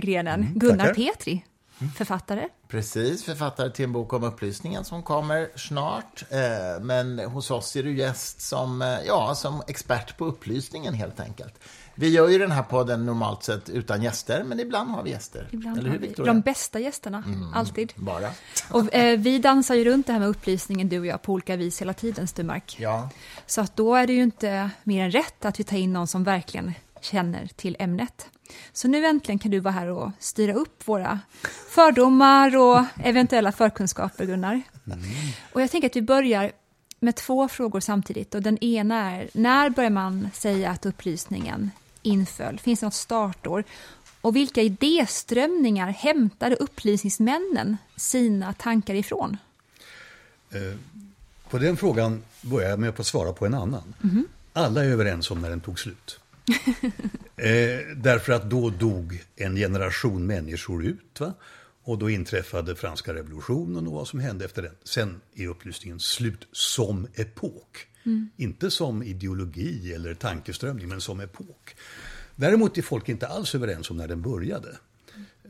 till den gyllene grenen. Mm, Gunnar tackar. Petri, författare. Precis, författare till en bok om upplysningen som kommer snart. Eh, Men hos oss är du gäst som, eh, ja, som expert på upplysningen helt enkelt. Vi gör ju den här podden normalt sett utan gäster, men ibland har vi gäster. Ibland Eller hur, vi Victoria? de bästa gästerna, alltid. Bara. Och, eh, vi dansar ju runt det här med upplysningen, du och jag, på olika vis hela tiden, Sturmark. Ja, Så att då är det ju inte mer än rätt att vi tar in någon som verkligen känner till ämnet. Så nu äntligen kan du vara här och styra upp våra fördomar och eventuella förkunskaper, Gunnar. Och jag tänker att vi börjar med två frågor samtidigt. Och den ena är, när börjar man säga att upplysningen inföll? Finns det något startår? Och vilka idéströmningar hämtade upplysningsmännen sina tankar ifrån? På den frågan börjar jag med att svara på en annan. Alla är överens om när den tog slut. Eh, därför att då dog en generation människor ut. Va? Och då inträffade franska revolutionen och vad som hände efter den. Sen är upplysningen slut som epok. Inte som ideologi eller tankeströmning, men som epok. Däremot är folk inte alls överens om när den började.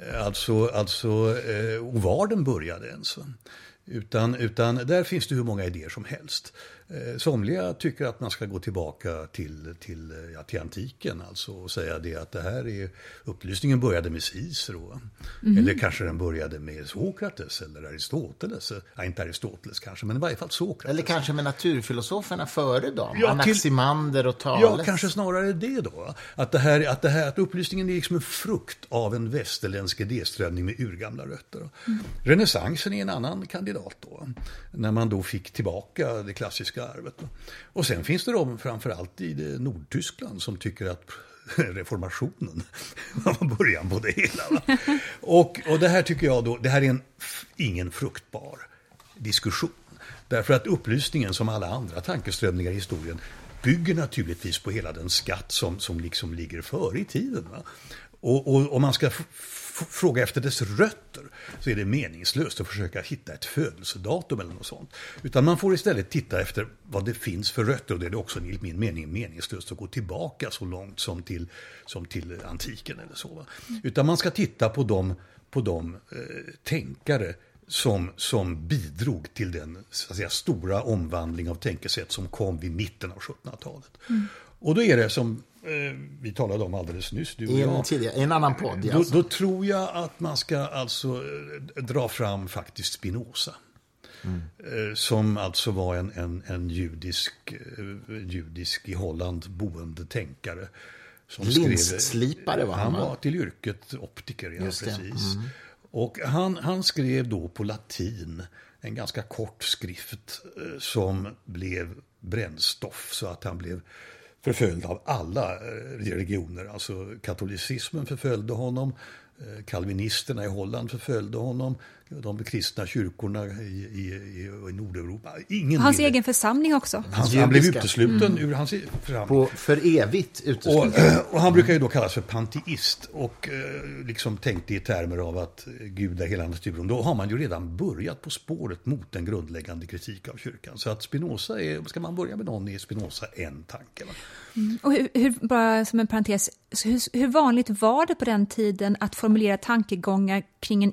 Eh, Alltså, alltså eh, och var den började ens. Utan, utan där finns det hur många idéer som helst. Eh, Somliga tycker att man ska gå tillbaka till, till, eh, ja, till antiken alltså, och säga det att det här är, upplysningen började med Cicero. va. Eller kanske den började med Sokrates eller Aristoteles. Ja, inte Aristoteles kanske, men i varje fall Sokrates. eller kanske med naturfilosoferna före dem. Ja, Anaximander och Thales. Ja, kanske snarare det då. Att, det här, att, det här, att upplysningen är liksom en frukt av en västerländsk idéströmning med urgamla rötter. Renässansen är en annan kandidat då. När man då fick tillbaka det klassiska arvet. Och sen finns det de, framförallt i det Nordtyskland, som tycker att reformationen var början på det hela. Va? Och, och det här tycker jag då, det här är en, ingen fruktbar diskussion. Därför att upplysningen, som alla andra tankeströmningar i historien, bygger naturligtvis på hela den skatt som, som liksom ligger före i tiden. Va? Och, och om man ska fråga efter dess rötter så är det meningslöst att försöka hitta ett födelsedatum eller något sånt. Utan man får istället titta efter vad det finns för rötter och det är det också enligt min mening meningslöst att gå tillbaka så långt som till, som till antiken eller så. Va? Utan man ska titta på de, på de eh, tänkare som, som bidrog till den så att säga, stora omvandling av tänkesätt som kom vid mitten av 1700-talet. Och då är det som vi talade om alldeles nyss, du och jag. tidigare, en annan podd, Då, alltså. då tror jag att man ska alltså eh, dra fram faktiskt Spinoza. Eh, Som alltså var en, en, en judisk, eh, judisk i Holland boende tänkare. Som Linsslipare var han, Han va? var till yrket optiker, ja, det, Mm. precis. Och han, han skrev då på latin en ganska kort skrift eh, som blev brännstoff så att han blev förföljd av alla eh, religioner. Alltså katolicismen förföljde honom, eh, kalvinisterna i Holland förföljde honom, de kristna kyrkorna i, i, i, Nordeuropa. Ingen Hans ville- egen församling också. han, han blev utesluten ur hans församling. På för evigt Och, utesluten. och han brukar ju då kallas för panteist och eh, liksom tänkte i termer av att Gud är hela naturen. Då har man ju redan börjat på spåret mot en grundläggande kritik av kyrkan. Så att Spinoza är, ska man börja med någon är Spinoza en tanke. Va? Och hur, hur, bara som en parentes, hur, hur vanligt var det på den tiden att formulera tankegångar kring en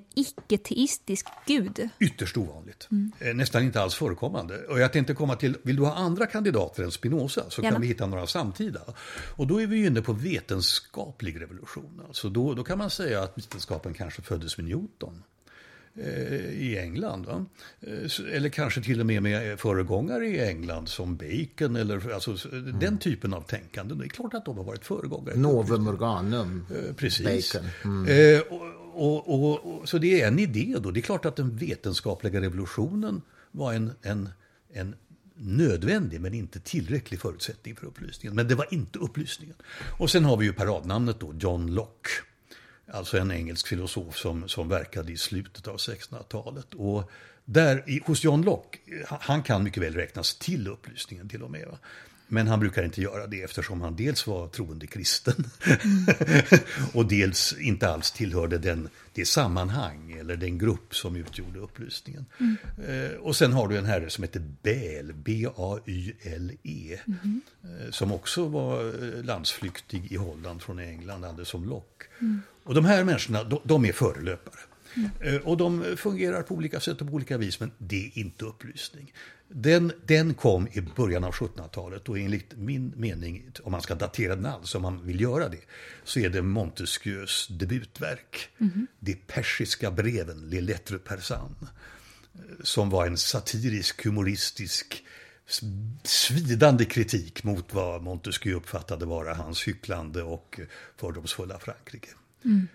icke-teistisk gud? Ytterst ovanligt. Eh, Nästan inte alls förekommande. Och jag tänkte komma till, vill du ha andra kandidater än Spinoza så Gärna. kan vi hitta några samtida. Och då är vi inne på vetenskaplig revolution. Alltså då, då kan man säga att vetenskapen kanske föddes med Newton. Eh, I England. Va? Eh, Eller kanske till och med med föregångare i England som Bacon eller alltså, så- den typen av tänkande. Det är klart att de har varit föregångare. Novum organum. Eh, Precis. Bacon. Eh, och, och, och, och, så det är en idé då. Det är klart att den vetenskapliga revolutionen var en, en, en nödvändig men inte tillräcklig förutsättning för upplysningen. Men det var inte upplysningen. Och sen har vi ju paradnamnet då, John Locke. Alltså en engelsk filosof som, som verkade i slutet av 1600-talet. Och där, hos John Locke, han- han kan mycket väl räknas till upplysningen till och med. Va? Men han brukar inte göra det eftersom han dels var troende kristen och dels inte alls tillhörde den, det sammanhang eller den grupp som utgjorde upplysningen. Mm. Eh, och sen har du en herre som heter Bäl, B-A-Y-L-E, mm. eh, som också var eh, landsflyktig i Holland från England, alldeles som Locke. Mm. Och de här människorna, de, de är förelöpare. Mm. Och de fungerar på olika sätt och på olika vis, men det är inte upplysning. Den, den kom i början av 1700-talet och enligt min mening, om man ska datera den alls, om man vill göra det, så är det Montesquieus debutverk. Mm. De persiska breven, Les Lettres Persanes, som var en satirisk, humoristisk, svidande kritik mot vad Montesquieu uppfattade vara hans hycklande och fördomsfulla Frankrike. Mm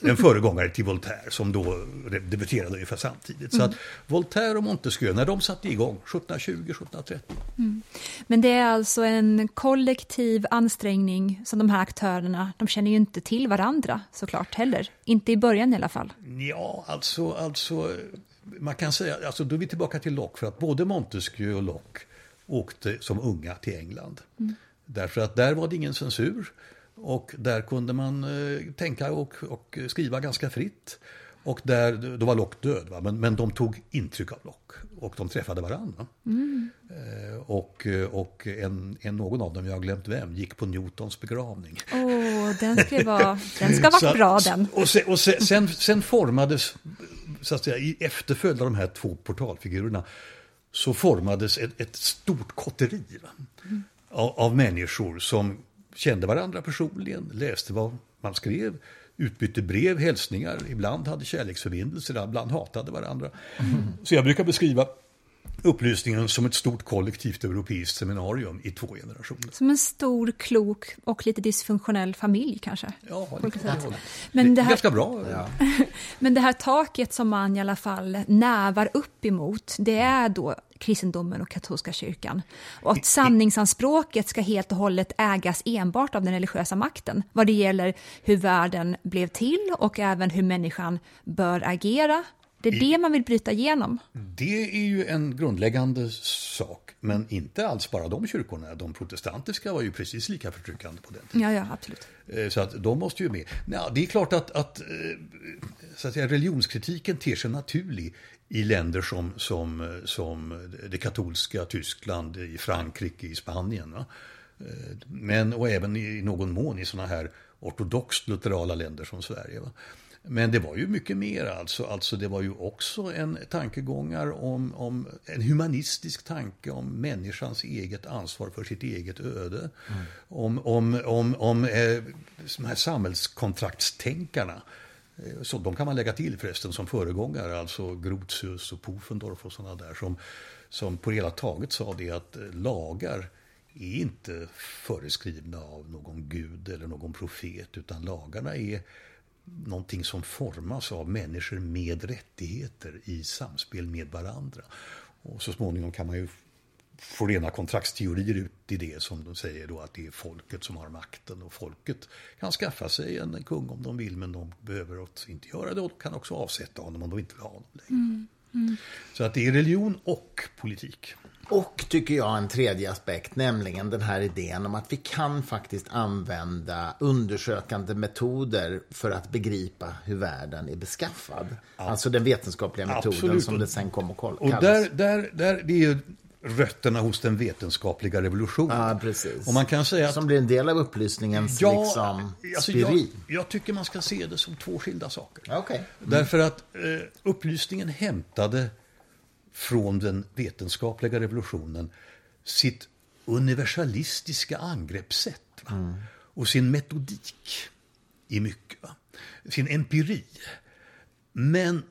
en föregångare till Voltaire som då debuterade ungefär samtidigt. Så att Voltaire och Montesquieu, när de satte igång 1720-1730. Mm. Men det är alltså en kollektiv ansträngning som de här aktörerna, de känner ju inte till varandra såklart heller. Inte i början i alla fall. Ja, alltså, alltså man kan säga, alltså då är vi tillbaka till Locke, för att både Montesquieu och Locke åkte som unga till England. Mm. Därför att där var det ingen censur. Och där kunde man eh, tänka och, och, skriva ganska fritt. Och där, då var Locke död, va? Men, men de tog intryck av Locke och de träffade varandra. Mm. Eh, och och en, en, någon av dem, jag har glömt vem, gick på Newtons begravning. Oh, den, ska vara, den ska vara bra den. Och, sen, och sen, sen, sen, formades, så att säga, i efterföljd av de här två portalfigurerna, så formades ett, ett stort kotteri mm. av, av människor som kände varandra personligen, läste vad man skrev, utbytte brev, hälsningar, ibland hade kärleksförbindelser, ibland hatade varandra. Mm. Så jag brukar beskriva upplysningen som ett stort kollektivt europeiskt seminarium i två generationer. Som en stor, klok och lite dysfunktionell familj kanske? Ja, det, Men det här, ganska bra. Ja. Men det här taket som man i alla fall nävar upp emot, det är då kristendomen och katolska kyrkan. Och att sanningsanspråket ska helt och hållet ägas enbart av den religiösa makten vad det gäller hur världen blev till och även hur människan bör agera. Det är det man vill bryta igenom. Det är ju en grundläggande sak, men inte alls bara de kyrkorna. De protestantiska var ju precis lika förtryckande på den tiden. Ja, ja, absolut. Eh, så att de måste ju med. Ja, det är klart att, att, eh, så att säga, religionskritiken ter sig naturlig i länder som, som, som det katolska Tyskland, i Frankrike, i Spanien. Va? Eh, men, och även i någon mån i sådana här ortodoxt luterala länder som Sverige. Va? Men det var ju mycket mer alltså. alltså det var ju också en tankegångar om, om en humanistisk tanke om människans eget ansvar för sitt eget öde. Mm. Om, om, om, om eh, de här samhällskontraktstänkarna Eh, så de kan man lägga till förresten som föregångare, alltså Grotius och Pufendorf och sådana där som, som på det hela taget sa det att eh, lagar är inte föreskrivna av någon gud eller någon profet utan lagarna är någonting som formas av människor med rättigheter i samspel med varandra. Och så småningom kan man ju får rena kontraktsteorier ut i det som de säger då att det är folket som har makten och folket kan skaffa sig en kung om de vill men de behöver inte göra det och de kan också avsätta honom om de inte vill ha honom längre. Mm. Mm. Så att det är religion och politik. Och tycker jag en tredje aspekt, nämligen den här idén om att vi kan faktiskt använda undersökande metoder för att begripa hur världen är beskaffad. Ja. Alltså den vetenskapliga metoden Absolut. som det sen kom att kallas. Och där, där, där, det är ju rötterna hos den vetenskapliga revolutionen. Ja, precis. Och man kan säga att, som blir en del av upplysningens ja, liksom, alltså jag, jag, tycker man ska se det som två skilda saker. Okay. Mm. Därför att eh, upplysningen hämtade från den vetenskapliga revolutionen sitt universalistiska angreppssätt mm. och sin metodik i mycket. Va? Sin empiri. Men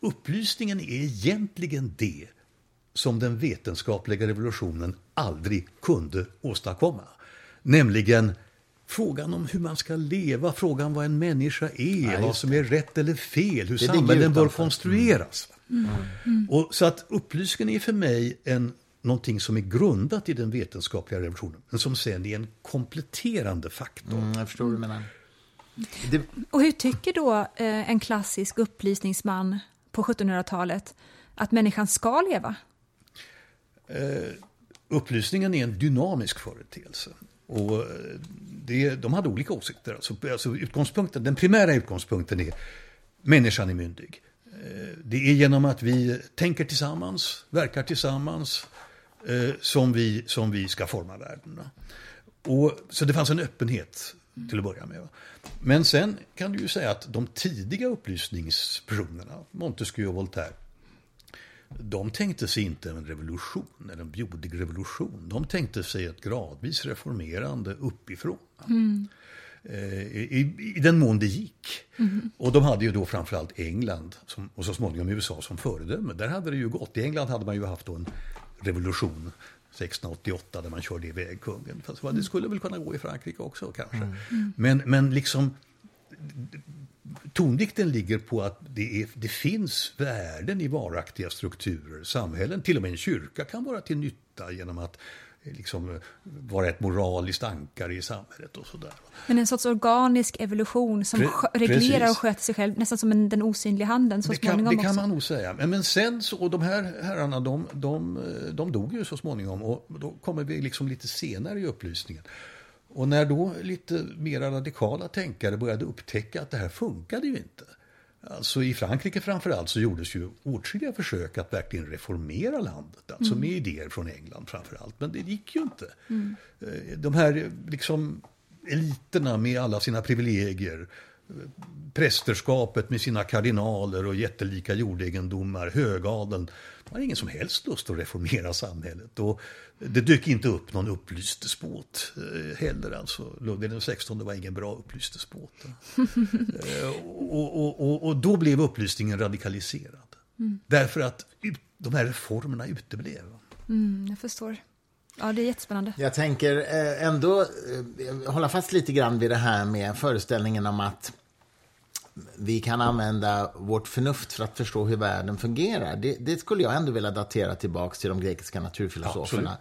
upplysningen är egentligen det som den vetenskapliga revolutionen aldrig kunde åstadkomma. Nämligen frågan om hur man ska leva, frågan vad en människa är, ja, vad som är rätt eller fel, hur samhällen bör konstrueras. Mm. Mm. Och, så att upplysningen är för mig en, någonting som är grundat i den vetenskapliga revolutionen, men som sen är en kompletterande faktor. Mm, jag förstår vad du menar. Det... Och hur tycker då eh, en klassisk upplysningsman på 1700-talet att människan ska leva? Eh, upplysningen är en dynamisk företeelse. Och eh, det, de hade olika åsikter. Alltså, alltså utgångspunkten, den primära utgångspunkten är människan är myndig. Eh, det är genom att vi tänker tillsammans, verkar tillsammans, eh, som vi, som vi ska forma världen. Och, så det fanns en öppenhet till att börja med. Men sen kan du ju säga att de tidiga upplysningspersonerna, Montesquieu och Voltaire, de tänkte sig inte en revolution, eller en blodig revolution. De tänkte sig ett gradvis reformerande uppifrån. Mm. I, I, den mån det gick. Mm. Och de hade ju då framförallt England som, och så småningom USA som föredöme. Där hade det ju gått. I England hade man ju haft en revolution 1688 där man körde iväg kungen. Fast det skulle väl kunna gå i Frankrike också kanske. Mm. Men, men liksom tonvikten ligger på att det, är, det, finns värden i varaktiga strukturer, samhällen. Till och med en kyrka kan vara till nytta genom att liksom vara ett moraliskt ankare i samhället och sådär. Men en sorts organisk evolution som Pre reglerar precis. och sköter sig själv, nästan som en, den osynliga handen så det kan, Det kan man nog säga. Men, men sen så, och de här herrarna, de, de, de dog ju så småningom och då kommer vi liksom lite senare i upplysningen. Och när då lite mer radikala tänkare började upptäcka att det här funkade ju inte. Alltså i Frankrike framförallt så gjordes ju åtskilliga försök att verkligen reformera landet. Alltså mm. med idéer från England framförallt. Men det gick ju inte. Mm. Eh, de här liksom eliterna med alla sina privilegier prästerskapet med sina kardinaler och jättelika jordegendomar, högadeln. De har ingen som helst lust att reformera samhället. Och det dök inte upp någon upplyst despot eh, heller. Alltså. Ludvig XVI var ingen bra upplyst despot. Eh, och, och, och, och, då blev upplysningen radikaliserad. Mm. Därför att de här reformerna uteblev. Mm, jag förstår. Ja, det är jättespännande. Jag tänker eh, ändå hålla fast lite grann vid det här med föreställningen om att vi kan använda vårt förnuft för att förstå hur världen fungerar. Det, det skulle jag ändå vilja datera tillbaka till de grekiska naturfilosoferna.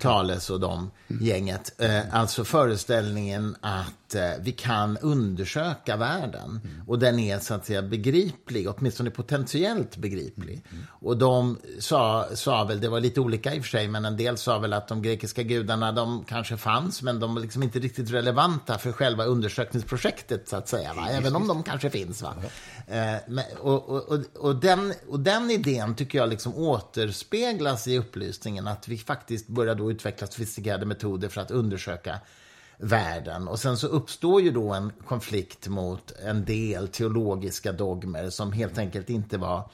Thales och de mm. gänget. Eh, alltså föreställningen att eh, vi kan undersöka världen. Mm. Och den är så att säga begriplig, åtminstone potentiellt begriplig. Mm. Och de sa, sa väl, det var lite olika i och för sig, men en del sa väl att de grekiska gudarna, de kanske fanns, men de var liksom inte riktigt relevanta för själva undersökningsprojektet, så att säga. Va? Även om de kanske finns. Va? Eh, och, och, och, den, och den idén tycker jag liksom återspeglas i upplysningen, att vi faktiskt börjar då utveckla sofistikerade metoder för att undersöka världen. Och sen så uppstår ju då en konflikt mot en del teologiska dogmer som helt enkelt inte var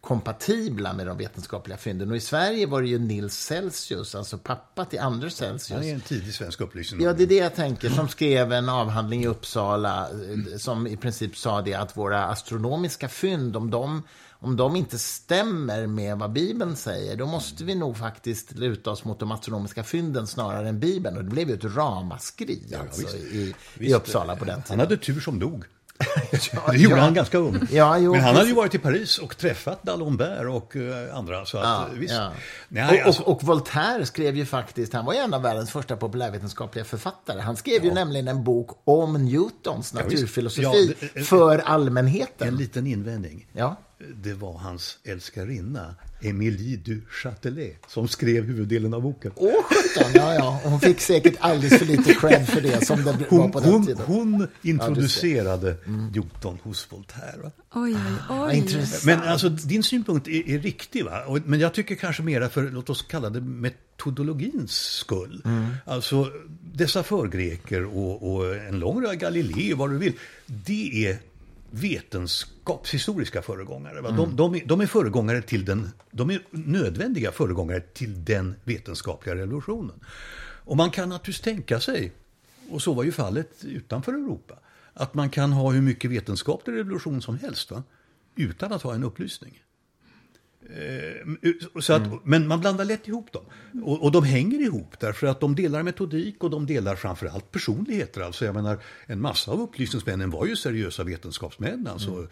kompatibla med de vetenskapliga fynden. Och i Sverige var det ju Nils Celsius, alltså pappa till Anders Celsius. Han är en tidig svensk upplysning. Ja, det är det jag tänker. Som skrev en avhandling i Uppsala eh, som i princip sa det att våra astronomiska fynd, om de om de inte stämmer med vad Bibeln säger, då måste vi nog faktiskt luta oss mot de astronomiska fynden snarare än Bibeln. Och det blev ju ett ramaskri ja, alltså, i, i Uppsala på den tiden. Han hade tur som dog. ja, det gjorde ja. han ganska ung. Ja, jo, Men han hade ju varit i Paris och träffat D'Alembert och uh, andra. Så att, ja, visst. Nej, och, alltså... och, och, Voltaire skrev ju faktiskt, han var ju en av världens första populärvetenskapliga författare. Han skrev ju nämligen en bok om Newtons naturfilosofi det, för allmänheten. En liten invändning. Ja det var hans älskarinna Émilie du Châtelet som skrev huvuddelen av boken. Åh, sjutton! Ja, ja. Hon fick säkert alldeles för lite cred för det som det hon, var på den hon, tiden. Hon introducerade ja, mm. Newton hos Voltaire. Va? Oj, oj, oj. Men alltså, din synpunkt är, är riktig, va? men jag tycker kanske mera för, låt oss kalla det metodologins skull. Mm. Alltså, dessa förgreker och, och en lång rad Galilei, vad du vill, det är vetenskapshistoriska föregångare. Mm. De, de, de, är föregångare till den, de är nödvändiga föregångare till den vetenskapliga revolutionen. Och man kan naturligtvis tänka sig, och så var ju fallet utanför Europa, att man kan ha hur mycket vetenskaplig revolution som helst va? utan att ha en upplysning. Eh, så att, mm. Men man blandar lätt ihop dem. Och, och, de hänger ihop därför att de delar metodik och de delar framförallt personligheter. Alltså jag menar, en massa av upplysningsmännen var ju seriösa vetenskapsmän. Alltså, mm.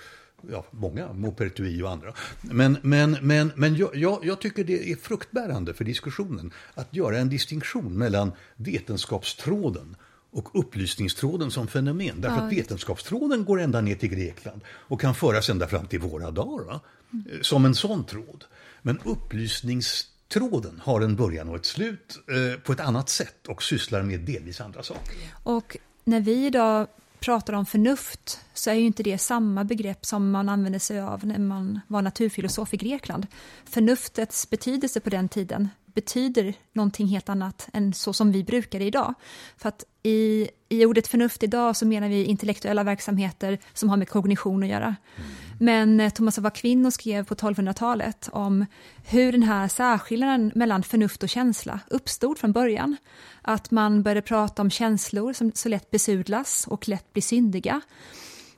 ja, många, Maupertuis och andra. Men, men, men, men jag, jag, jag, tycker det är fruktbärande för diskussionen att göra en distinktion mellan vetenskapstråden och upplysningstråden som fenomen. Därför ja. att vetenskapstråden går ända ner till Grekland och kan föras ända fram till våra dagar. Va? Mm. Som en sån tråd. Men upplysningstråden har en början och ett slut eh, på ett annat sätt och sysslar med delvis andra saker. Och när vi idag pratar om förnuft så är ju inte det samma begrepp som man använde sig av när man var naturfilosof i Grekland. Förnuftets betydelse på den tiden betyder någonting helt annat än så som vi brukar det idag. För att i, i ordet förnuft idag så menar vi intellektuella verksamheter som har med kognition att göra. Mm. Men eh, Thomas av Aquino skrev på 1200-talet om hur den här särskillnaden mellan förnuft och känsla uppstod från början. Att man började prata om känslor som så lätt besudlas och lätt blir syndiga.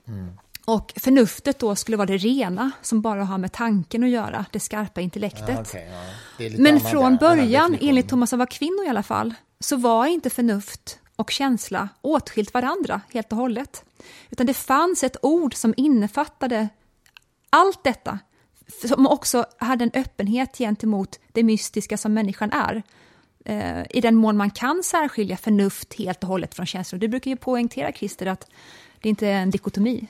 Mm. Och förnuftet då skulle vara det rena som bara har med tanken att göra, det skarpa intellektet. Ah, okay, ja. Men från början, enligt Thomas av Aquino i alla fall, så var inte förnuft och känsla åtskilt varandra helt och hållet. Utan det fanns ett ord som innefattade allt detta, som också hade en öppenhet gentemot det mystiska som människan är. Eh, I den mån man kan särskilja förnuft helt och hållet från känslor. Du brukar ju poängtera, Christer, att det inte är en dikotomi.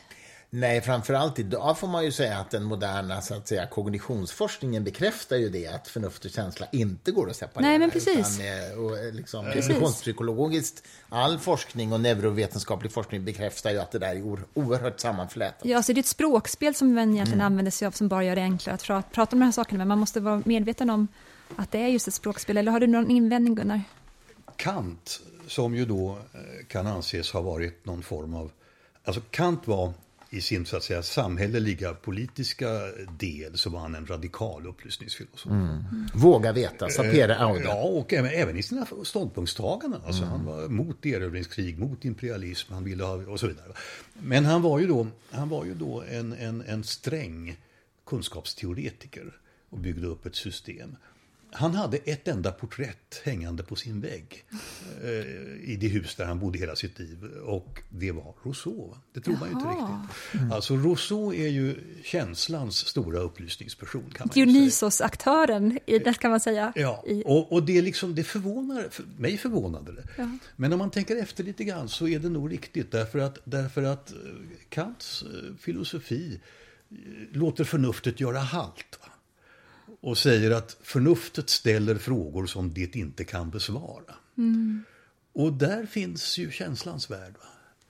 Nej, framförallt idag får man ju säga att den moderna så att säga, kognitionsforskningen bekräftar ju det att förnuft och känsla inte går att separera. Nej, men precis. Utan, och liksom, Kognitionspsykologiskt, all forskning och neurovetenskaplig forskning bekräftar ju att det där är oerhört sammanflätat. Ja, så det är ett språkspel som man egentligen mm. använder sig av som bara gör det enklare att prata om de här sakerna, men man måste vara medveten om att det är just ett språkspel. Eller har du någon invändning, Gunnar? Kant, som ju då eh, kan anses ha varit någon form av... Alltså Kant var i sin så att säga, samhälleliga politiska del så var han en radikal upplysningsfilosof. Mm. Våga veta, sapere eh, aude. Ja, och även, även i sina ståndpunktstaganden. Alltså, mm. Han var mot erövringskrig, mot imperialism, han ville ha, och så vidare. Men han var ju då, han var ju då en, en, en sträng kunskapsteoretiker och byggde upp ett system. Han hade ett enda porträtt hängande på sin vägg eh, i det hus där han bodde hela sitt liv. Och det var Rousseau. Det tror Jaha. man ju inte riktigt. Mm. Alltså Rousseau är ju känslans stora upplysningsperson. Dionysos-aktören, det kan man säga. Ja, och, och det, liksom, det förvånar, för mig förvånade det. Ja. Men om man tänker efter lite grann så är det nog riktigt. Därför att, därför att eh, Kants eh, filosofi låter förnuftet göra halt. Och säger att förnuftet ställer frågor som det inte kan besvara. Mm. Och där finns ju känslans värld.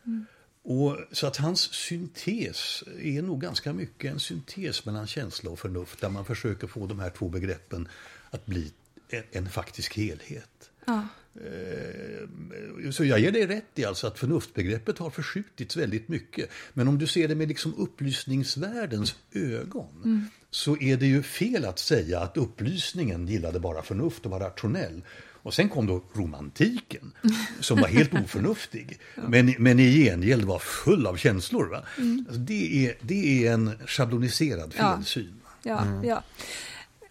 Mm. Och, så att hans syntes är nog ganska mycket en syntes mellan känsla och förnuft där man försöker få de här två begreppen att bli en, en faktisk helhet. Ja. Eh, så jag ger dig rätt i alltså att förnuftbegreppet har förskjutits väldigt mycket. Men om du ser det med liksom upplysningsvärldens ögon mm. så är det ju fel att säga att upplysningen gillade bara förnuft och var rationell. Och sen kom då romantiken som var helt oförnuftig. ja. men, men i gengäld var full av känslor. Va? Mm. Alltså det, är, det är en schabloniserad felsyn. Ja, ja, mm. ja.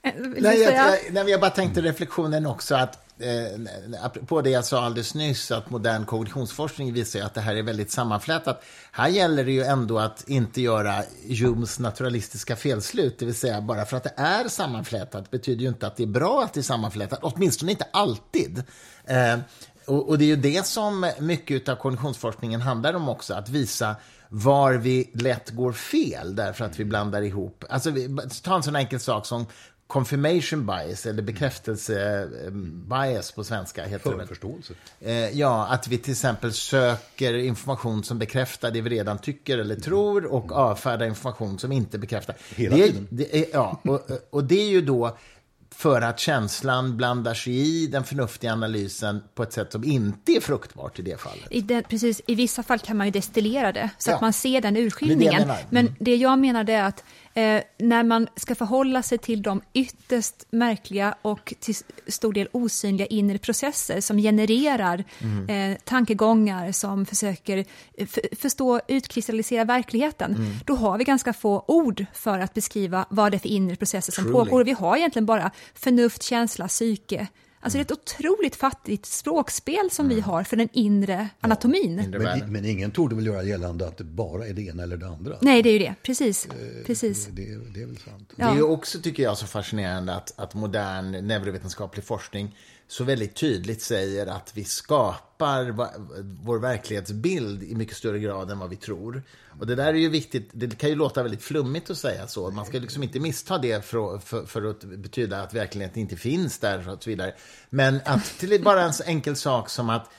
Eh, nej, jag, jag, jag bara tänkte reflektionen också att eh, på det jag sa alldeles nyss, att modern kognitionsforskning visar att det här är väldigt sammanflätat. Här gäller det ju ändå att inte göra Humes naturalistiska felslut, det vill säga bara för att det är sammanflätat betyder ju inte att det är bra att det är sammanflätat, åtminstone inte alltid. Eh, och, och, det är ju det som mycket av kognitionsforskningen handlar om också, att visa var vi lätt går fel därför att vi blandar ihop. Alltså, ta en sån enkel sak som confirmation bias, eller bekräftelse-bias på svenska. Heter Förförståelse. Eh, ja, att vi till exempel söker information som bekräftar det vi redan tycker eller tror och avfärdar information som inte bekräftar. Hela det, tiden. Det är, ja, och, och det är ju då för att känslan blandar sig i den förnuftiga analysen på ett sätt som inte är fruktbart i det fallet. I, det, precis, i vissa fall kan man ju destillera det, så ja. att man ser den urskiljningen. Det Men mm. det jag menar är att eh, när man ska förhålla sig till de ytterst märkliga och till stor del osynliga inre processer som genererar mm. eh, tankegångar som försöker eh, förstå, utkristallisera verkligheten, mm. då har vi ganska få ord för att beskriva vad det är för inre processer som Truly. pågår. Vi har egentligen bara förnuft, känsla, psyke, Alltså det är ett otroligt fattigt språkspel som mm. vi har för den inre anatomin. Ja, men, men, ingen torde väl göra gällande att det bara är det ena eller det andra? Nej, det är ju det. Precis. Eh, Precis. Det, det, det, är väl sant. Ja. Det är också, tycker jag, så fascinerande att, att modern neurovetenskaplig forskning så väldigt tydligt säger att vi skapar vår verklighetsbild i mycket större grad än vad vi tror. Och det där är ju viktigt, det kan ju låta väldigt flummigt att säga så. Man ska liksom inte missta det för, för, för att betyda att verkligheten inte finns där och så vidare. Men att till bara en enkel sak som att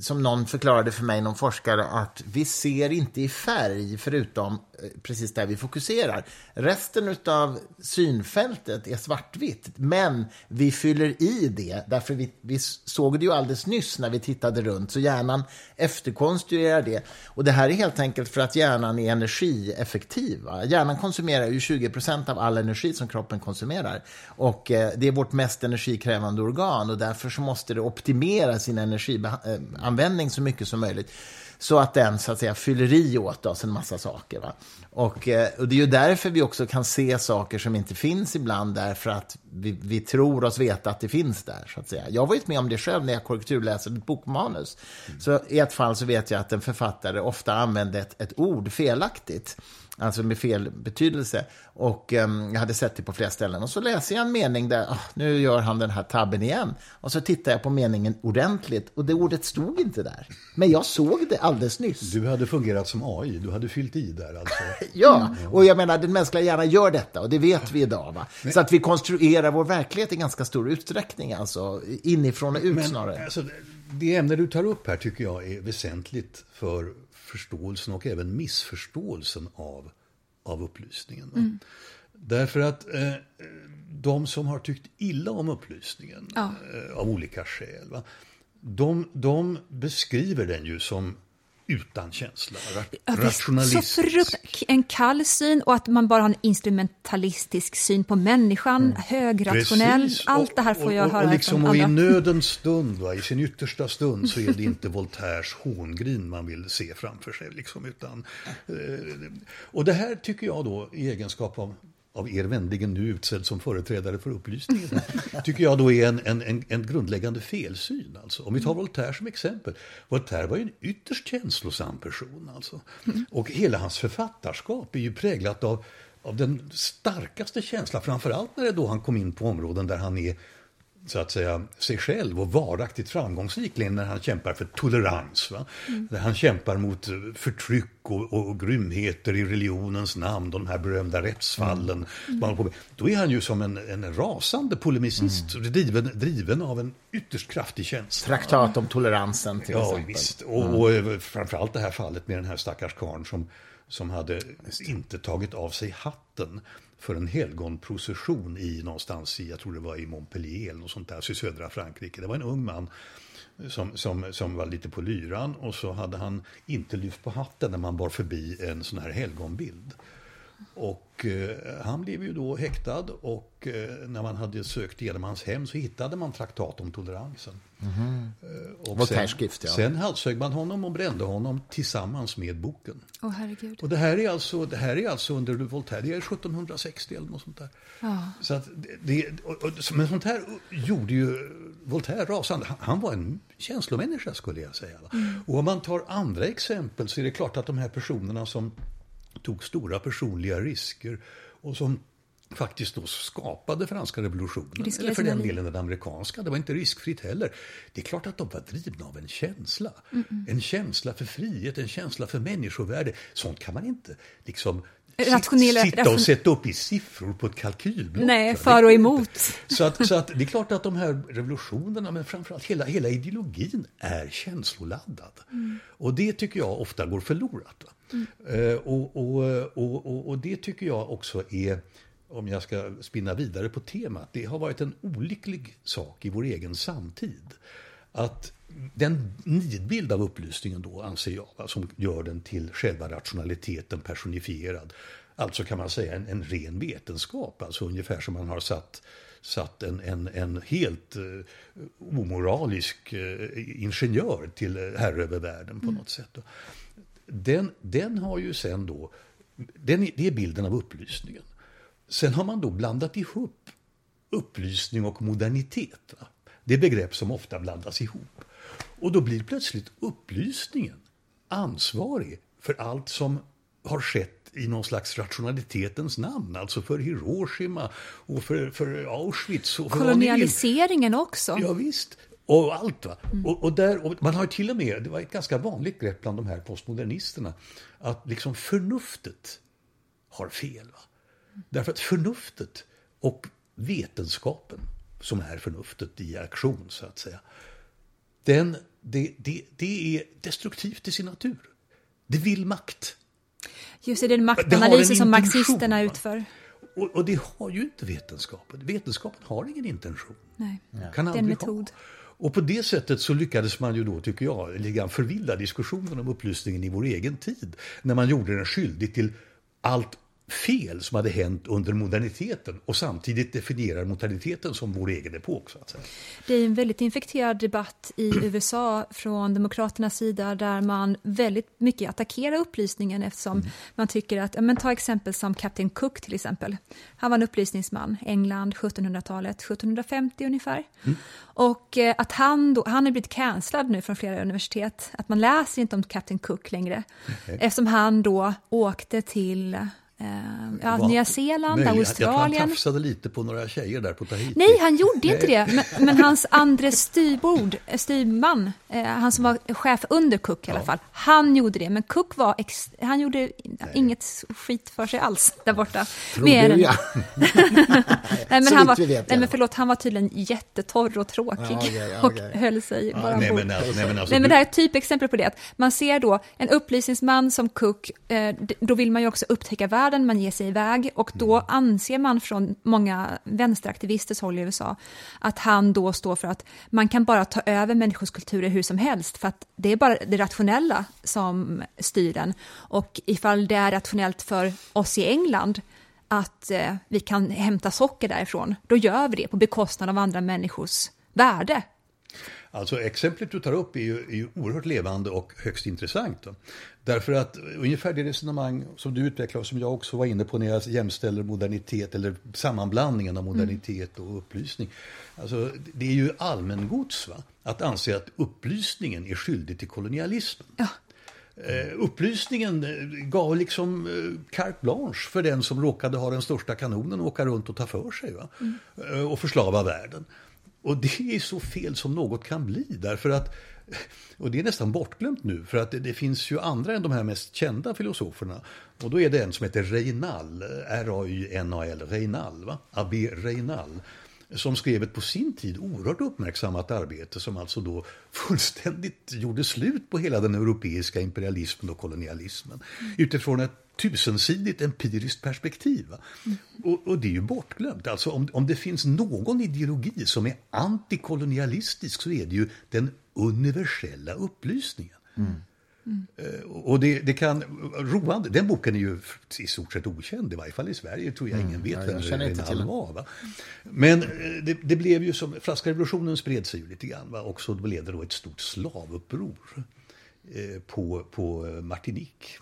som någon förklarade för mig, någon forskare, att vi ser inte i färg förutom Eh, precis där vi fokuserar. Resten av synfältet är svartvitt, men vi fyller i det. Därför vi, vi såg det ju alldeles nyss när vi tittade runt, så hjärnan efterkonstruerar det. Och det här är helt enkelt för att hjärnan är energieffektiv. Va? Hjärnan konsumerar ju 20% av all energi som kroppen konsumerar. Och eh, det är vårt mest energikrävande organ och därför så måste det optimera sin energianvändning eh, så mycket som möjligt. Så att den så att säga fyller i åt oss en massa saker. Va? Och, eh, och det är ju därför vi också kan se saker som inte finns ibland, därför att vi, vi tror oss veta att det finns där. så att säga. Jag har varit med om det själv när jag korrekturläser ett bokmanus. Mm. Så i ett fall så vet jag att en författare ofta använde ett, ett ord felaktigt alltså med fel betydelse. Och um, jag hade sett det på flera ställen. Och så läser jag en mening där, oh, nu gör han den här tabben igen. Och så tittar jag på meningen ordentligt och det ordet stod inte där. Men jag såg det alldeles nyss. Du hade fungerat som AI, du hade fyllt i där alltså. ja, och jag menar den mänskliga hjärnan gör detta och det vet vi idag. Va? Så att vi konstruerar vår verklighet i ganska stor utsträckning, alltså inifrån och ut Men, snarare. Alltså, det ämne du tar upp här tycker jag är väsentligt för förståelsen och även missförståelsen av, av upplysningen. Mm. Därför att eh, de som har tyckt illa om upplysningen ja. eh, av olika skäl, va, de, de beskriver den ju som utan känsla, rationalistisk. en kall syn och att man bara har en instrumentalistisk syn på människan, mm. högrationell. Precis. Allt det här får jag och, höra och, liksom, och i nödens stund, va, i sin yttersta stund, så är det inte Voltaires hångrin man vill se framför sig. Liksom, utan, eh, och det här tycker jag då, i egenskap av av er vänligen nu utsedd som företrädare för upplysningen, tycker jag då är en, en, en, grundläggande felsyn. Alltså. Om vi tar Voltaire som exempel. Voltaire var ju en ytterst känslosam person. Alltså. Och hela hans författarskap är ju präglat av, av den starkaste känslan, framförallt när det då han kom in på områden där han är så att säga, sig själv och varaktigt framgångsrik när han kämpar för tolerans. Va? Mm. Han kämpar mot förtryck och, och grymheter i religionens namn, de här berömda rättsfallen. Mm. Då är han ju som en, en rasande polemicist, mm. driven, driven av en ytterst kraftig känsla. Traktat om toleransen till ja, exempel. Visst. Och, mm. och, och framförallt det här fallet med den här stackars karln som, som hade inte tagit av sig hatten för en helgonprocession i någonstans i, jag tror det var i Montpellier eller något sånt där, i södra Frankrike. Det var en ung man som, som, som var lite på lyran och så hade han inte lyft på hatten när man bar förbi en sån här helgonbild. Och eh, han blev ju då häktad och eh, när man hade sökt igenom hans hem så hittade man traktat om toleransen. Mm. Eh, och sen, skrift, ja. sen halshögg man honom och brände honom tillsammans med boken. Oh, herregud. Och det här är alltså, det här är alltså under Voltaire, det är 1760 eller något sånt där. Ja. Så att det, och, och, men sånt här gjorde ju Voltaire rasande. Han, han var en känslomänniska skulle jag säga. Mm. Och om man tar andra exempel så är det klart att de här personerna som tog stora personliga risker och som faktiskt då skapade franska revolutionen. Riskerar eller för den delen den amerikanska. Det var inte riskfritt heller. Det är klart att de var drivna av en känsla. Mm -mm. En känsla för frihet, en känsla för människovärde. Sånt kan man inte liksom Rationella, sitta och sätta upp i siffror på ett kalkylblock. Nej, för och emot. Så, att, så att det är klart att de här revolutionerna, men framförallt hela, hela ideologin är känsloladdad. Mm. Och det tycker jag ofta går förlorat. Mm. Uh, och, och, och, och, det tycker jag också är, om jag ska spinna vidare på temat, det har varit en olycklig sak i vår egen samtid. Att den nidbild av upplysningen då, anser jag, som gör den till själva rationaliteten personifierad. Alltså kan man säga en, en ren vetenskap, alltså ungefär som man har satt satt en, en, en helt uh, omoralisk uh, ingenjör till herre över världen på mm. något sätt. Den, den har ju sen då, den, det är bilden av upplysningen. Sen har man då blandat ihop upplysning och modernitet. Va? Det är begrepp som ofta blandas ihop. Och då blir plötsligt upplysningen ansvarig för allt som har skett i någon slags rationalitetens namn. Alltså för Hiroshima och för, för Auschwitz. Och för Kolonialiseringen också. Ja, visst. och allt. Va? Och, och, där, och man har till och med, det var ett ganska vanligt grepp bland de här postmodernisterna, att liksom förnuftet har fel. Va? Därför att förnuftet och vetenskapen, som är förnuftet i aktion så att säga, den, det, det, det är destruktivt i sin natur. Det vill makt. Just det, det är den maktanalysen som marxisterna utför. Och, och, det har ju inte vetenskapen. Vetenskapen har ingen intention. Nej, kan det är en metod. Ha. Och på det sättet så lyckades man ju då, tycker jag, lite förvilla diskussionen om upplysningen i vår egen tid. När man gjorde den skyldig till allt fel som hade hänt under moderniteten och samtidigt definierar moderniteten som vår egen epok. Så att säga. Det är en väldigt infekterad debatt i USA från Demokraternas sida där man väldigt mycket attackerar upplysningen eftersom mm. man tycker att, men ta exempel som Captain Cook till exempel. Han var en upplysningsman, England, 1700-talet, 1750 ungefär. Mm. Och eh, att han då, han har blivit cancellad nu från flera universitet, att man läser inte om Captain Cook längre. Mm. Eftersom han då åkte till Eh, ja, Nya Zeeland, möjligt. Australien. Han tafsade lite på några tjejer där på Tahiti. Nej, han gjorde inte det. Men, men hans andre styrbord, eh, styrman, eh, han som var chef under Cook i alla ja. fall, han gjorde det. Men Cook var ex, han gjorde Nej. inget skit för sig alls där borta. Tror Mer du, ja. nej, men han var, vet, nej, men förlåt, han var tydligen jättetorr och tråkig ja, okay. och höll sig bara nej, men, alltså, nej, men, alltså, nej, men det här är ett typexempel på det. Att man ser då en upplysningsman som Cook, eh, då vill man ju också upptäcka världen världen, man ger sig iväg och då mm. anser man från många vänsteraktivisters håll i USA att han då står för att man kan bara ta över människors kulturer hur som helst för att det är bara det rationella som styr den. Och ifall det är rationellt för oss i England att eh, vi kan hämta socker därifrån, då gör vi det på bekostnad av andra människors värde. Alltså exemplet du tar upp är ju, är ju oerhört levande och högst intressant. Då. Därför att ungefär det resonemang som du utvecklar och som jag också var inne på när jag jämställer modernitet eller sammanblandningen av modernitet och upplysning. Alltså, det är ju allmängods va? att anse att upplysningen är skyldig till kolonialismen. Ja. Uh, upplysningen eh, gav liksom uh, carte blanche för den som råkade ha den största kanonen och åka runt och ta för sig. Va? Mm. Uh, och förslava världen. Och det är så fel som något kan bli därför att och det är nästan bortglömt nu för att det, det, finns ju andra än de här mest kända filosoferna. Och då är det en som heter Reinal, R-A-Y-N-A-L, Reinal, va? Abbé Reinal. Som skrev ett på sin tid oerhört uppmärksammat arbete som alltså då fullständigt gjorde slut på hela den europeiska imperialismen och kolonialismen. Mm. Utifrån ett tusensidigt empiriskt perspektiv. Mm. Och, och, det är ju bortglömt. Alltså om, om det finns någon ideologi som är antikolonialistisk så är det ju den universella upplysningen. Mm. Mm. Och det, det, kan, roande, den boken är ju i stort sett okänd, i varje fall i Sverige tror jag ingen mm. vet vem ja, Reinald var. Va? Men eh, det, det, blev ju som, franska revolutionen spred sig ju lite grann va? och så blev det då ett stort slavuppror eh, på, på Martinique.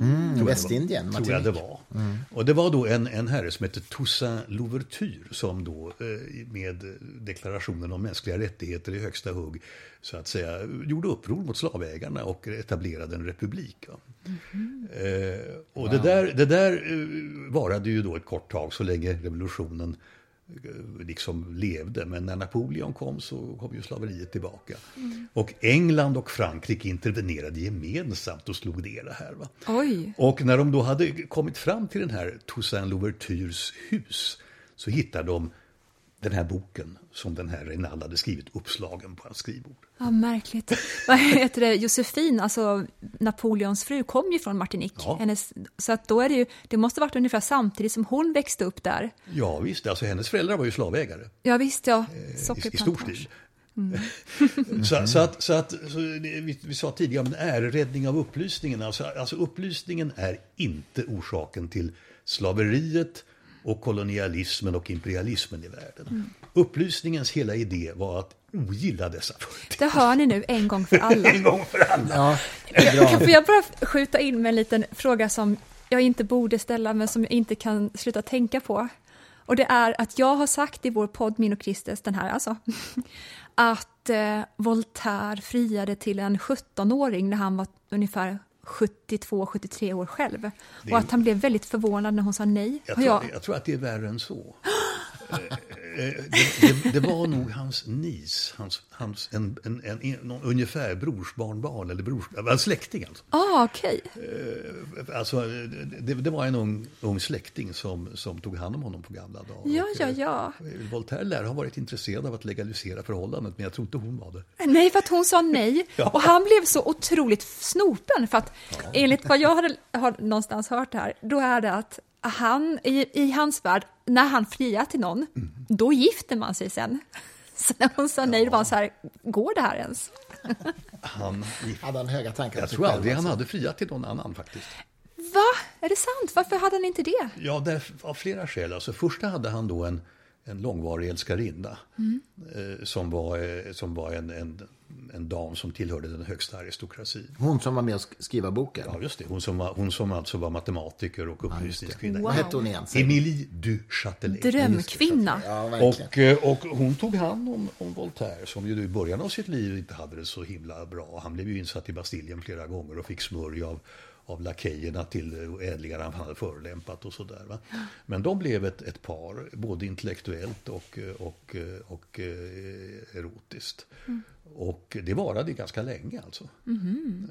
Mm, Västindien, Tror jag det var. Mm. Och det var då en, en herre som hette Toussaint Louverture som då eh, med deklarationen om mänskliga rättigheter i högsta hugg så att säga gjorde uppror mot slavägarna och etablerade en republik. Mm. Eh, och wow. det där, det där eh, varade ju då ett kort tag så länge revolutionen liksom levde. Men när Napoleon kom så kom ju slaveriet tillbaka. Mm. Och England och Frankrike intervenerade gemensamt och slog ner det här. Och när de då hade kommit fram till den här Toussaint Louvertures hus så hittade de den här boken som den här Reinald hade skrivit uppslagen på hans skrivbord. Ja, märkligt. Vad heter det? Josefin, alltså Napoleons fru, kom ju från Martinique. Ja. Hennes, så att då är det ju, det måste ha varit ungefär samtidigt som hon växte upp där. Ja, visst. Alltså hennes föräldrar var ju slavägare. Ja, visst, ja. Eh, I, i stor stil. Mm. så, så, att, så att så vi, vi, sa tidigare om en äreräddning av upplysningen. Alltså, alltså upplysningen är inte orsaken till slaveriet, och kolonialismen och imperialismen i världen. Mm. Upplysningens hela idé var att ogilla dessa företeelser. Det hör ni nu en gång för alla. en gång för alla. Ja, kan jag bara skjuta in med en liten fråga som jag inte borde ställa men som jag inte kan sluta tänka på. Och det är att jag har sagt i vår podd Min och Kristus, den här alltså, att eh, Voltaire friade till en 17-åring när han var ungefär 72-73 år själv. Det... Och att han blev väldigt förvånad när hon sa nej. Jag tror, jag... jag tror att det är värre än så. Eh, Eh, det, det, det, var nog hans nis, hans, hans, en, en, en, en någon, ungefär brorsbarnbarn, eller brors, en släkting alltså. Ah, okej. Okay. Alltså, det, det, var en ung, ung släkting som, som tog hand om honom på gamla dagar. Ja, ja, ja. Voltaire lär ha varit intresserad av att legalisera förhållandet, men jag tror inte hon var det. Nej, för att hon sa nej. ja. Och han blev så otroligt snopen, för att ja. enligt vad jag hade, har någonstans hört här, då är det att han, i, i hans värld, när han friar till någon, mm. då gifter man sig sen. Så när hon sa nej, då var han så här, går det här ens? Han hade han höga tankar Jag tror aldrig han hade friat till någon annan faktiskt. Va? Är det sant? Varför hade han inte det? Ja, det, av flera skäl. Alltså, först hade han då en, en långvarig älskarinna mm. eh, som var, eh, som var en, en en dam som tillhörde den högsta aristokratin. Hon som var med och skriva boken? Ja, just det. Hon som, var, hon som alltså var matematiker och upplysningskvinna. Wow. Vad hette hon igen? Emilie du Châtelet. Drömkvinna. Ja, och, eh, och hon tog hand om, om Voltaire som ju i början av sitt liv inte hade det så himla bra. Han blev ju insatt i Bastiljen flera gånger och fick smörj av av lakejerna till ädlingar han hade förolämpat och sådär. Men de blev ett, ett par, både intellektuellt och, och, och, och eh, erotiskt. Mm. Och det varade ganska länge alltså. Mm.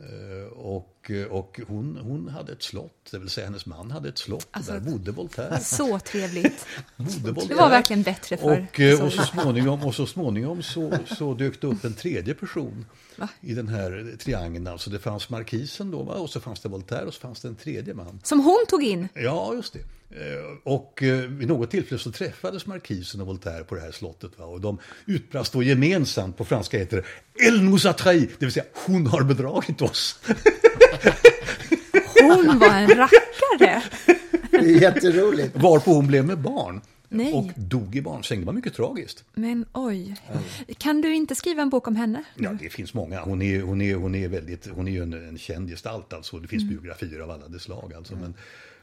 Och, och hon, hon hade ett slott, det vill säga hennes man hade ett slott. Alltså, där bodde Voltaire. Så trevligt. bodde Voltaire. Det var verkligen bättre för Och, eh, och så småningom, och så, småningom så, så dök det upp en tredje person Va? i den här triangeln. Alltså det fanns markisen då, och så fanns det Voltaire och så fanns det en tredje man. Som hon tog in? Ja, just det. Eh, och eh, vid något tillfälle så träffades markisen och Voltaire på det här slottet. Va? Och de utbrast då gemensamt, på franska heter det Elle nous a trahi, det vill säga hon har bedragit oss. Hon var en rackare. Det är jätteroligt. Varpå hon blev med barn. Nej. Och dog i barnsäng. Det var mycket tragiskt. Men oj. Kan du inte skriva en bok om henne? Ja, det finns många. Hon är, hon är, hon är, väldigt, hon är ju en, en känd gestalt. Alltså. Det finns mm. biografier av alla de slag. Alltså. Men,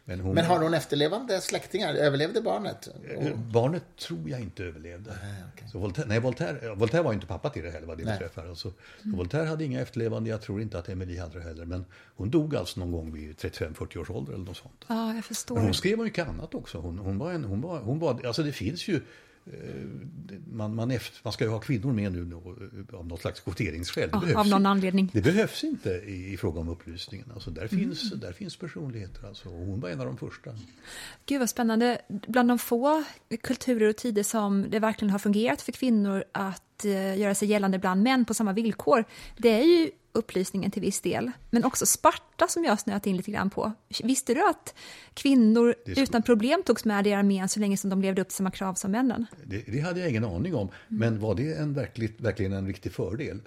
men, hon, men, har hon efterlevande släktingar? Överlevde barnet? Och... Eh, barnet tror jag inte överlevde. Nej, okay. så Voltaire, nej, Voltaire, Voltaire var inte pappa till det heller vad det beträffar. Alltså, mm. Voltaire hade inga efterlevande, jag tror inte att Emily hade det heller. Men hon dog alltså någon gång vid 35-40 års ålder eller något sånt. Ja, jag förstår. Men hon skrev mycket annat också. Hon, hon, var en, hon, var, hon var, alltså det finns ju man, man, efter, man ska ju ha kvinnor med nu då, eh, av något slags kvoteringsskäl. Ja, av någon anledning. Det behövs inte i, i fråga om upplysningen. Alltså där, mm. finns, där finns personligheter. Alltså, hon var en av de första. Gud vad spännande. Bland de få kulturer och tider som det verkligen har fungerat för kvinnor att uh, göra sig gällande bland män på samma villkor, det är ju upplysningen till viss del. Men också Sparta som jag snöat in lite grann på. Visste du att kvinnor utan problem togs med i armén så länge som de levde upp till samma krav som männen? Det, det hade jag ingen aning om. Men var det en verkligt, verkligen en riktig fördel?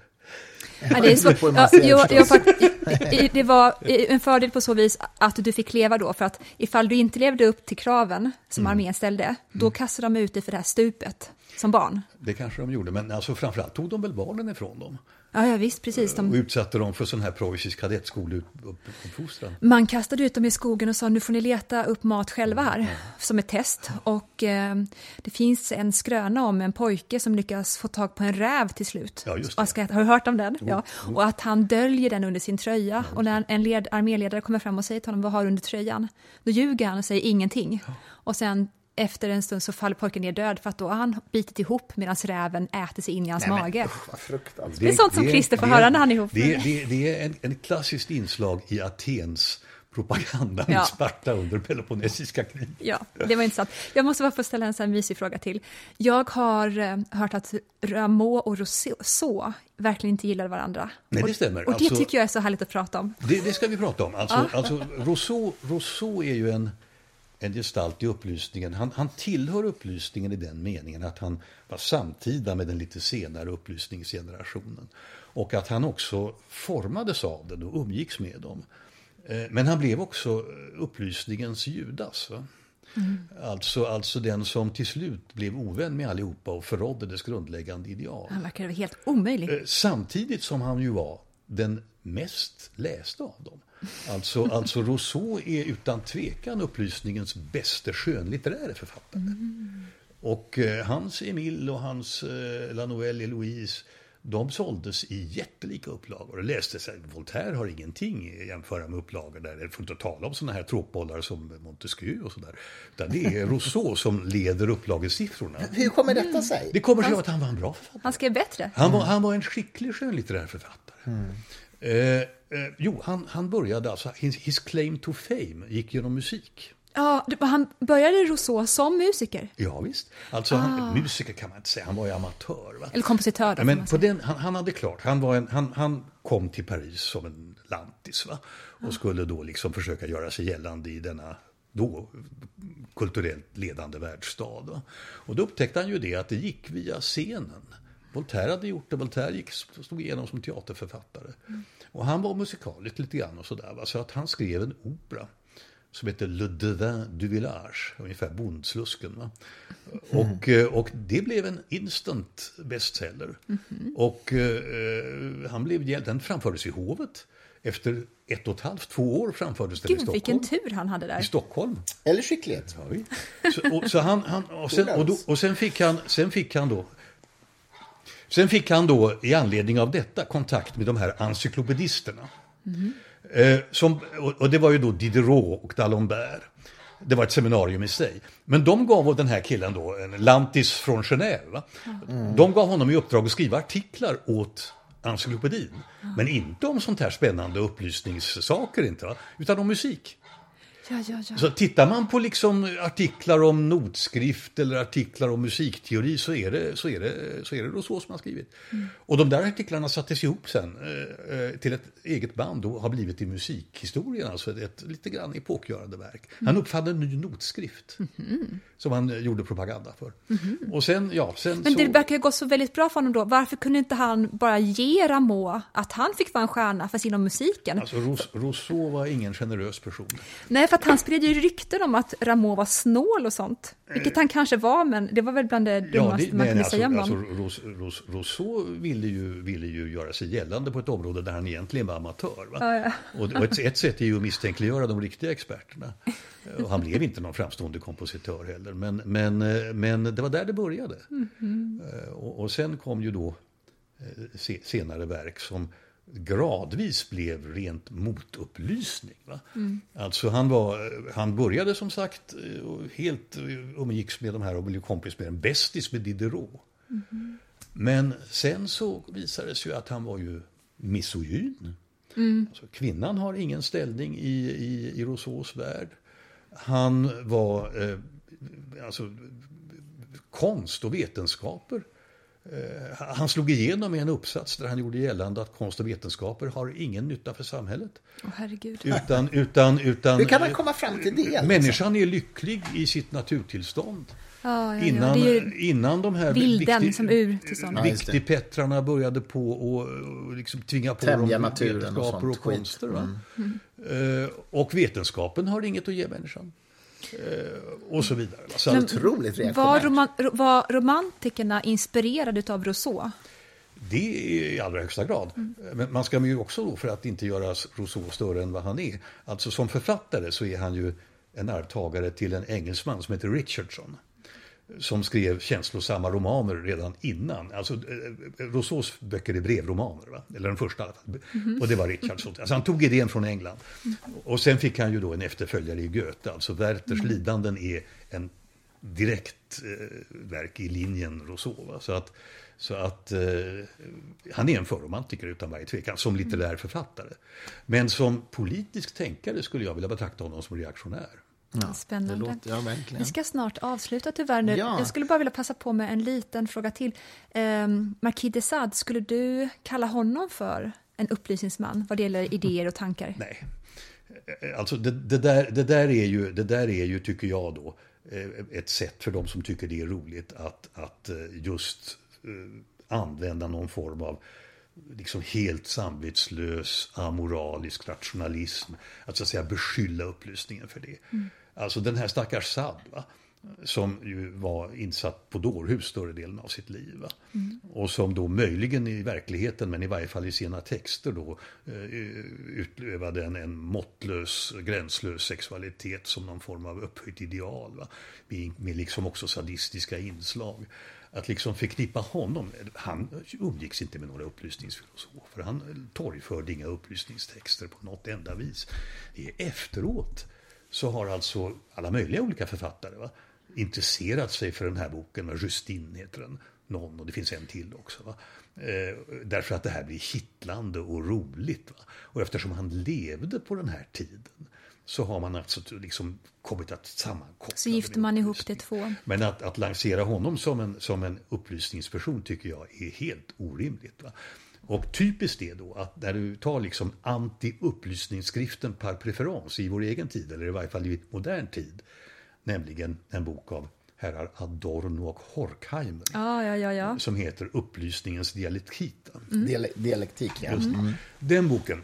Ja, det, är så, ja, jo, för det var en fördel på så vis att du fick leva då, för att ifall du inte levde upp till kraven som mm. armén ställde, då mm. kastade de ut dig för det här stupet som barn. Det kanske de gjorde, men alltså framförallt tog de väl barnen ifrån dem. Ja, ja visst, precis. De... Och utsatte dem för sån här preussisk kadettskoleuppfostran. Man kastade ut dem i skogen och sa nu får ni leta upp mat själva här, mm. som ett test. Och eh, det finns en skröna om en pojke som lyckas få tag på en räv till slut. Ja, just det. Ska, har du hört om den? Oh, ja. Oh. Och att han döljer den under sin tröja. Ja, och när en led, arméledare kommer fram och säger till honom vad har du under tröjan? Då ljuger han och säger ingenting. Ja. Och sen efter en stund så faller pojken ner död för att då har han bitit ihop medan räven äter sig in i hans Nej, mage. Men, det, det, är sånt som Christer får höra när han är ihop Det, det, det är en, en klassiskt inslag i Atens propaganda ja. Sparta under Peloponnesiska kriget. Ja, det var intressant. Jag måste bara få ställa en sån mysig fråga till. Jag har eh, hört att Rameau och Rousseau verkligen inte gillade varandra. Nej, det stämmer. Och, och det alltså, tycker jag är så härligt att prata om. Det, det ska vi prata om. Alltså, ja. alltså Rousseau, Rousseau är ju en en gestalt i upplysningen. Han, han tillhör upplysningen i den meningen att han var samtida med den lite senare upplysningsgenerationen. Och att han också formades av den och umgicks med dem. Eh, men han blev också upplysningens Judas. Mm. Alltså, alltså den som till slut blev ovän med allihopa och förrådde dess grundläggande ideal. Han verkade helt omöjlig. Eh, samtidigt som han ju var den mest lästa av dem. Alltså, alltså Rousseau är utan tvekan upplysningens bästa skönlitteräre författare. Mm. Och eh, hans Emile och hans eh, La Noëlle et Louise de såldes i jättelika upplagor. Det lästes att Voltaire har ingenting att jämföra med upplagor där. Det får inte tala om sådana här tråkbollar som Montesquieu och sådär. Utan det är Rousseau som leder upplagesiffrorna. Hur kommer detta sig? Det kommer sig av att han var en bra författare. Han skrev bättre. Han var, han var en skicklig skönlitterär författare. Eh, eh, jo, han, han började alltså, his, his claim to fame gick genom musik. Ja, han började Rousseau som musiker. Ja, visst. Alltså, han, musiker kan man inte säga, han var ju amatör. Va? Eller kompositör då, men på den, han, han hade klart, han, var en, han, han kom till Paris som en lantis va? och skulle då liksom försöka göra sig gällande i denna då kulturellt ledande världsstad. Va? Och då upptäckte han ju det att det gick via scenen. Voltaire hade gjort det, Voltaire gick, stod igenom som teaterförfattare. Och han var musikalisk lite grann och sådär. Va? Så att han skrev en opera som heter Le Devin du Village, ungefär Bondslusken. Va? Och, eh, och det blev en instant bestseller. Och eh, han blev den framfördes i hovet. Efter ett och ett halvt, två år framfördes den i Gud, Stockholm. vilken tur han hade I där. Stockholm. Eller skicklighet. Ja. Så, och, så han, han, och, sen, och, då, och sen fick han, sen fick han då Sen fick han då i anledning av detta kontakt med de här encyklopedisterna. Eh, som, och, och det var ju då Diderot och d'Alembert. Det var ett seminarium i sig. Men de gav den här killen då, en lantis från Genève, va? de gav honom i uppdrag att skriva artiklar åt encyklopedin. Men inte om sånt här spännande upplysningssaker, inte, va? utan om musik. Ja, ja, ja. Så tittar man på liksom artiklar om notskrift eller artiklar om musikteori så är det, så är det, så är det Rousseau som har skrivit. Och de där artiklarna sattes ihop sen eh, eh, till ett eget band och har blivit i musikhistorien, alltså ett, ett lite grann epokgörande verk. Han uppfann en ny notskrift som han eh, gjorde propaganda för. Och sen, ja, sen Men så... det verkar ju gå så väldigt bra för honom då. Varför kunde inte han bara ge Rameau att han fick vara en stjärna fast inom musiken? Alltså, Rous- Rousseau var ingen generös person. Nej, för att han spred ju rykten om att Rameau var snål och sånt. Vilket han kanske var, men det var väl bland det dummaste man kunde alltså, säga om alltså, honom. Ros, Ros, Rousseau ville ju, ville ju göra sig gällande på ett område där han egentligen var amatör. Va? Ja, ja. Och, och ett, ett sätt är ju att misstänkliggöra de riktiga experterna. Och han blev inte någon framstående kompositör heller. Men, men, eh, men det var där det började. Mhm. Eh, Och, och sen kom ju då eh, se, senare verk som gradvis blev rent motupplysning. Va? Alltså han, var, han började som sagt eh, helt eh, umgicks med de här och blev kompis med en bästis med Diderot. Men sen så visade det sig ju att han var ju misogyn. Alltså, kvinnan har ingen ställning i, i, i Rousseaus värld. Han var eh, alltså, konst och vetenskaper. Eh, han slog igenom i en uppsats där han gjorde gällande att konst och vetenskaper har ingen nytta för samhället. Åh, herregud. Utan, utan, utan Hur kan man komma fram till det? liksom? Människan är lycklig i sitt naturtillstånd. Ja, ja, ja. Innan, Det är ju innan de här vilden viktig- som ur. Ja. Viktigpetrarna började på och, och liksom tvinga på Tämja dem naturen och vetenskaper sånt och konster. Va? Mm. Eh, och vetenskapen har inget att ge människan. Eh, och så vidare. Så Men- Otroligt Var, reaktionärt. roman, ro- var romantikerna inspirerade av Rousseau? det är i allra högsta grad. Mm. Men man ska ju också då, för att inte göra Rousseau större än vad han är. Alltså som författare så är han ju en arvtagare till en engelsman som heter Richardson. Som skrev känslosamma romaner redan innan. Alltså, eh, Rousseaus böcker är brevromaner, va? eller den första i alla fall. Mhm. Och det var Richardson. Alltså, han tog idén från England. Och sen fick han ju då en efterföljare i Goethe. Alltså Werthers Mm. lidanden är en direkt eh, verk i linjen Rousseau. Va? Så att, så att eh, han är en förromantiker utan varje tvekan, som litterär författare. Men som politisk tänkare skulle jag vilja betrakta honom som reaktionär. Det Spännande. låter, ja. Vi ska snart avsluta tyvärr nu. Ja. Jag skulle bara vilja passa på med en liten fråga till. Um, Marquis de Sade, skulle du kalla honom för en upplysningsman vad det gäller idéer och tankar? Nej. Eh, Alltså det, det, där, det, där är ju, det där är ju, tycker jag då, eh, ett sätt för de som tycker det är roligt att, att eh, just använda någon form av liksom helt samvetslös, amoralisk rationalism. Att så att säga beskylla upplysningen för det. Alltså den här stackars Saad, va? som ju var insatt på dårhus större delen av sitt liv. Va? Och som då möjligen i verkligheten, men i varje fall i sina texter då, eh, utövade en, en måttlös, gränslös sexualitet som någon form av upphöjt ideal. Va? Med, med liksom också sadistiska inslag att liksom förknippa honom, han umgicks inte med några upplysningsfilosofer, han torgförde inga upplysningstexter på något enda vis. Det är efteråt så har alltså alla möjliga olika författare va, intresserat sig för den här boken, Justin heter den, någon och det finns en till också. Va? Eh, därför att det här blir kittlande och roligt. Va? Och eftersom han levde på den här tiden så har man alltså liksom kommit att sammankoppla. Så gifter man ihop det två. Men att, att lansera honom som en, som en upplysningsperson tycker jag är helt orimligt. Va? Och typiskt är då att när du tar liksom anti-upplysningsskriften par preferens i vår egen tid, eller i varje fall i modern tid, nämligen en bok av herrar Adorno och Horkheimer. Ja, ja, ja, ja. Som heter Upplysningens dialektik. Mm. dialektik, ja. Mm. Den boken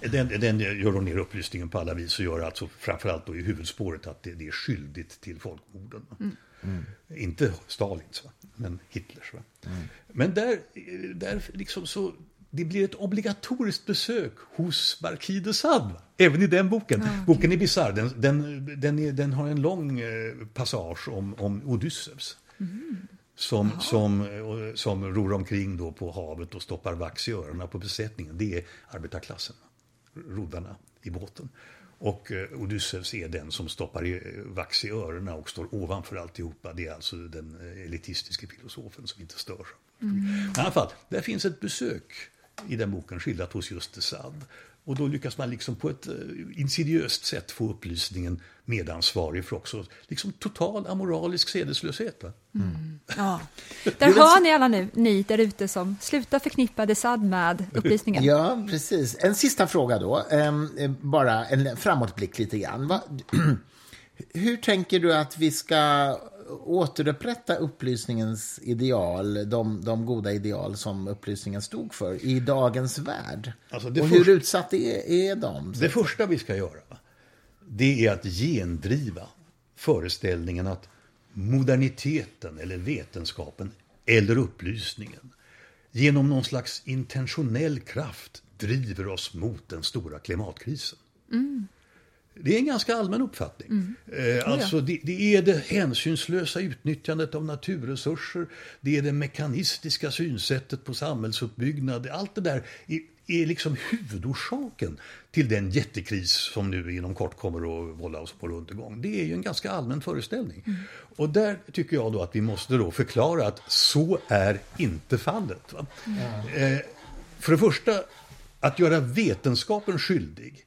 den, den gör då ner upplysningen på alla vis och gör alltså framförallt då i huvudspåret att det, det är skyldigt till folkmorden. Mm. Mm. Inte Stalins, va? men Hitlers. Va? Mm. Men där, där liksom så, det blir ett obligatoriskt besök hos Marquis de Sade. Även i den boken. okay. Boken är bisarr. Den, den, den, den, har en lång eh, passage om, om Odysseus. Mm. Som, som, eh, som ror omkring då på havet och stoppar vax i öronen på besättningen. Det är arbetarklassen roddarna i båten. Och eh, Odysseus är den som stoppar eh, vax i öronen och står ovanför alltihopa. Det är alltså den eh, elitistiska filosofen som inte stör. Mm. I alla fall, där finns ett besök i den boken skildrat hos just de Sade. Och då lyckas man liksom på ett insidiöst sätt få upplysningen medansvarig för också liksom total amoralisk sedeslöshet. Mm. Ja. Där hör ni alla nu, ni där ute som slutar förknippa Desad med upplysningen. Ja, precis. En sista fråga då, ehm, bara en framåtblick lite grann. Hur tänker du att vi ska återupprätta upplysningens ideal, de, de goda ideal som upplysningen stod för i dagens värld? Alltså och hur utsatt är, är de? Det första vi ska göra, det är att gendriva föreställningen att moderniteten eller vetenskapen eller upplysningen genom någon slags intentionell kraft driver oss mot den stora klimatkrisen. Mm. Det är en ganska allmän uppfattning. Mm. Eh, alltså det, det, är det hänsynslösa utnyttjandet av naturresurser, det är det mekanistiska synsättet på samhällsuppbyggnad. Allt det där är, är liksom huvudorsaken till den jättekris som nu inom kort kommer att vålla oss på undergång. Det är ju en ganska allmän föreställning. Mm. Och där tycker jag då att vi måste då förklara att så är inte fallet. Mm. Eh, för det första, att göra vetenskapen skyldig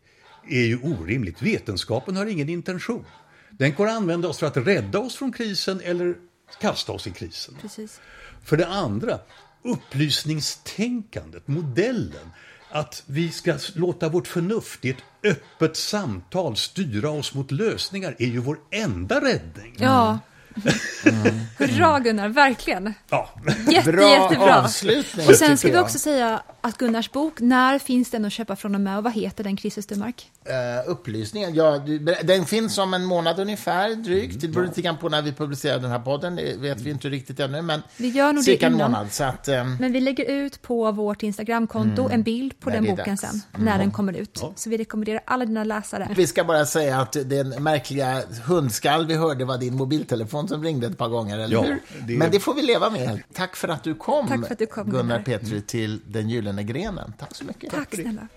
är ju orimligt. Vetenskapen har ingen intention. Den går att använda oss för att rädda oss från krisen eller kasta oss i krisen. Precis. För det andra, upplysningstänkandet, modellen, att vi ska låta vårt förnuft i ett öppet samtal styra oss mot lösningar är ju vår enda räddning. Ja. Mm. Hurra Gunnar, verkligen. Ja. Jätte, Bra jättebra. avslutning. Och sen ska vi också säga att Gunnars bok, när finns den att köpa från och med och vad heter den, Christer Sturmark? Uh, upplysningen, ja, den finns om en månad ungefär, drygt. Det beror lite grann på när vi publicerar den här podden, det vet vi inte riktigt ännu, men vi gör nog cirka det en månad. Så att, um... Men vi lägger ut på vårt Instagramkonto mm. en bild på när den boken dags. sen, när mm. den kommer ut. Ja. Så vi rekommenderar alla dina läsare. Vi ska bara säga att den märkliga hundskall vi hörde var din mobiltelefon som ringde ett par gånger, eller ja, hur? Det... Men det får vi leva med. Tack för att du kom, Tack för att du kom Gunnar Petri, till Den gyllene grenen. Tack så mycket. Tack, Tack snälla.